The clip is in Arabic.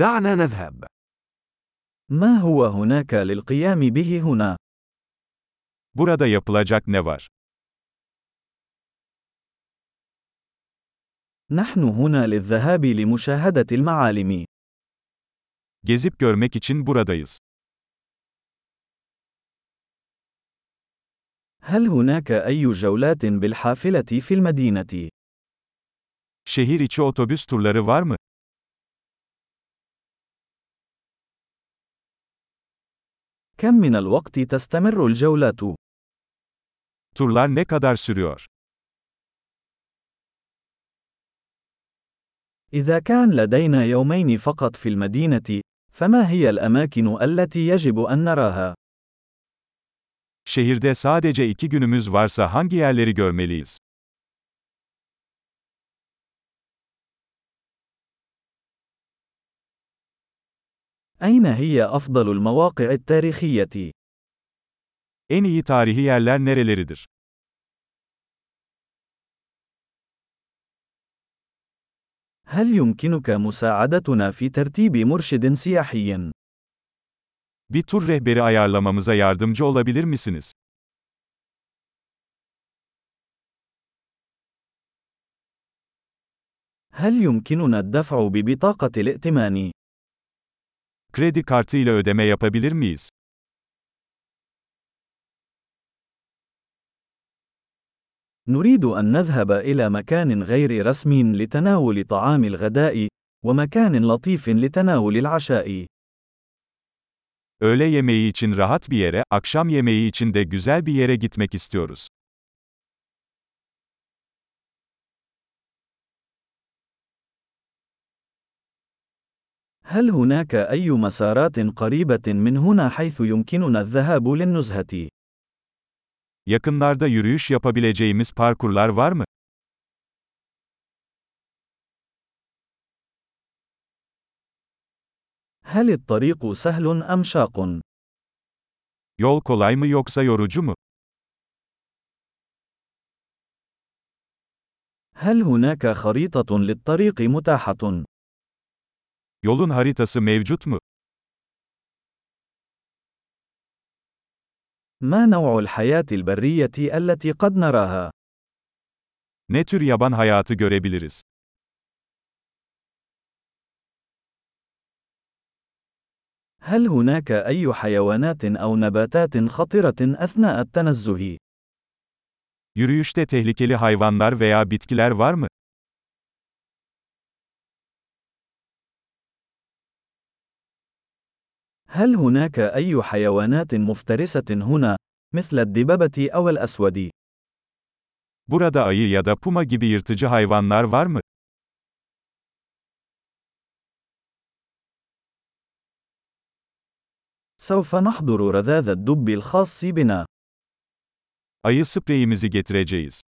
دعنا نذهب. ما هو هناك للقيام به هنا؟ Burada yapılacak ne var? نحن هنا للذهاب لمشاهدة المعالم. Gezip görmek için buradayız. هل هناك أي جولات بالحافلة في المدينة؟ Şehir içi otobüs turları var mı? كم من الوقت تستمر الجولات؟ Turlar ne kadar sürüyor? إذا كان لدينا يومين فقط في المدينة، فما هي الأماكن التي يجب أن نراها؟ Şehirde sadece iki günümüz varsa hangi yerleri görmeliyiz? أين هي أفضل المواقع التاريخية؟ En iyi tarihi yerler nereleridir? هل يمكنك مساعدتنا في ترتيب مرشد سياحي؟ Bir tur rehberi ayarlamamıza yardımcı olabilir misiniz? هل يمكننا الدفع ببطاقة الائتمان؟ Kredi kartı ile ödeme yapabilir miyiz? نريد أن نذهب إلى مكان غير رسمي لتناول طعام الغداء، ومكان لطيف لتناول العشاء. Öğle yemeği için rahat bir yere, akşam yemeği için de güzel bir yere gitmek istiyoruz. هل هناك أي مسارات قريبة من هنا حيث يمكننا الذهاب للنزهة؟ Yakınlarda yürüyüş yapabileceğimiz parkurlar var mı? هل الطريق سهل أم شاق؟ Yol kolay mı yoksa yorucu mu? هل هناك خريطة للطريق متاحة؟ Yolun haritası mevcut mu? ما نوع الحياة البرية التي قد نراها؟ Ne tür yaban hayatı görebiliriz? هل هناك أي حيوانات أو نباتات خطرة أثناء التنزه؟ Yürüyüşte tehlikeli hayvanlar veya bitkiler var mı? هل هناك أي حيوانات مفترسة هنا، مثل الدببة أو الأسود؟ Burada ayı ya da puma gibi yırtıcı hayvanlar var mı? سوف نحضر رذاذ الدب الخاص بنا. Ayı spreyimizi getireceğiz.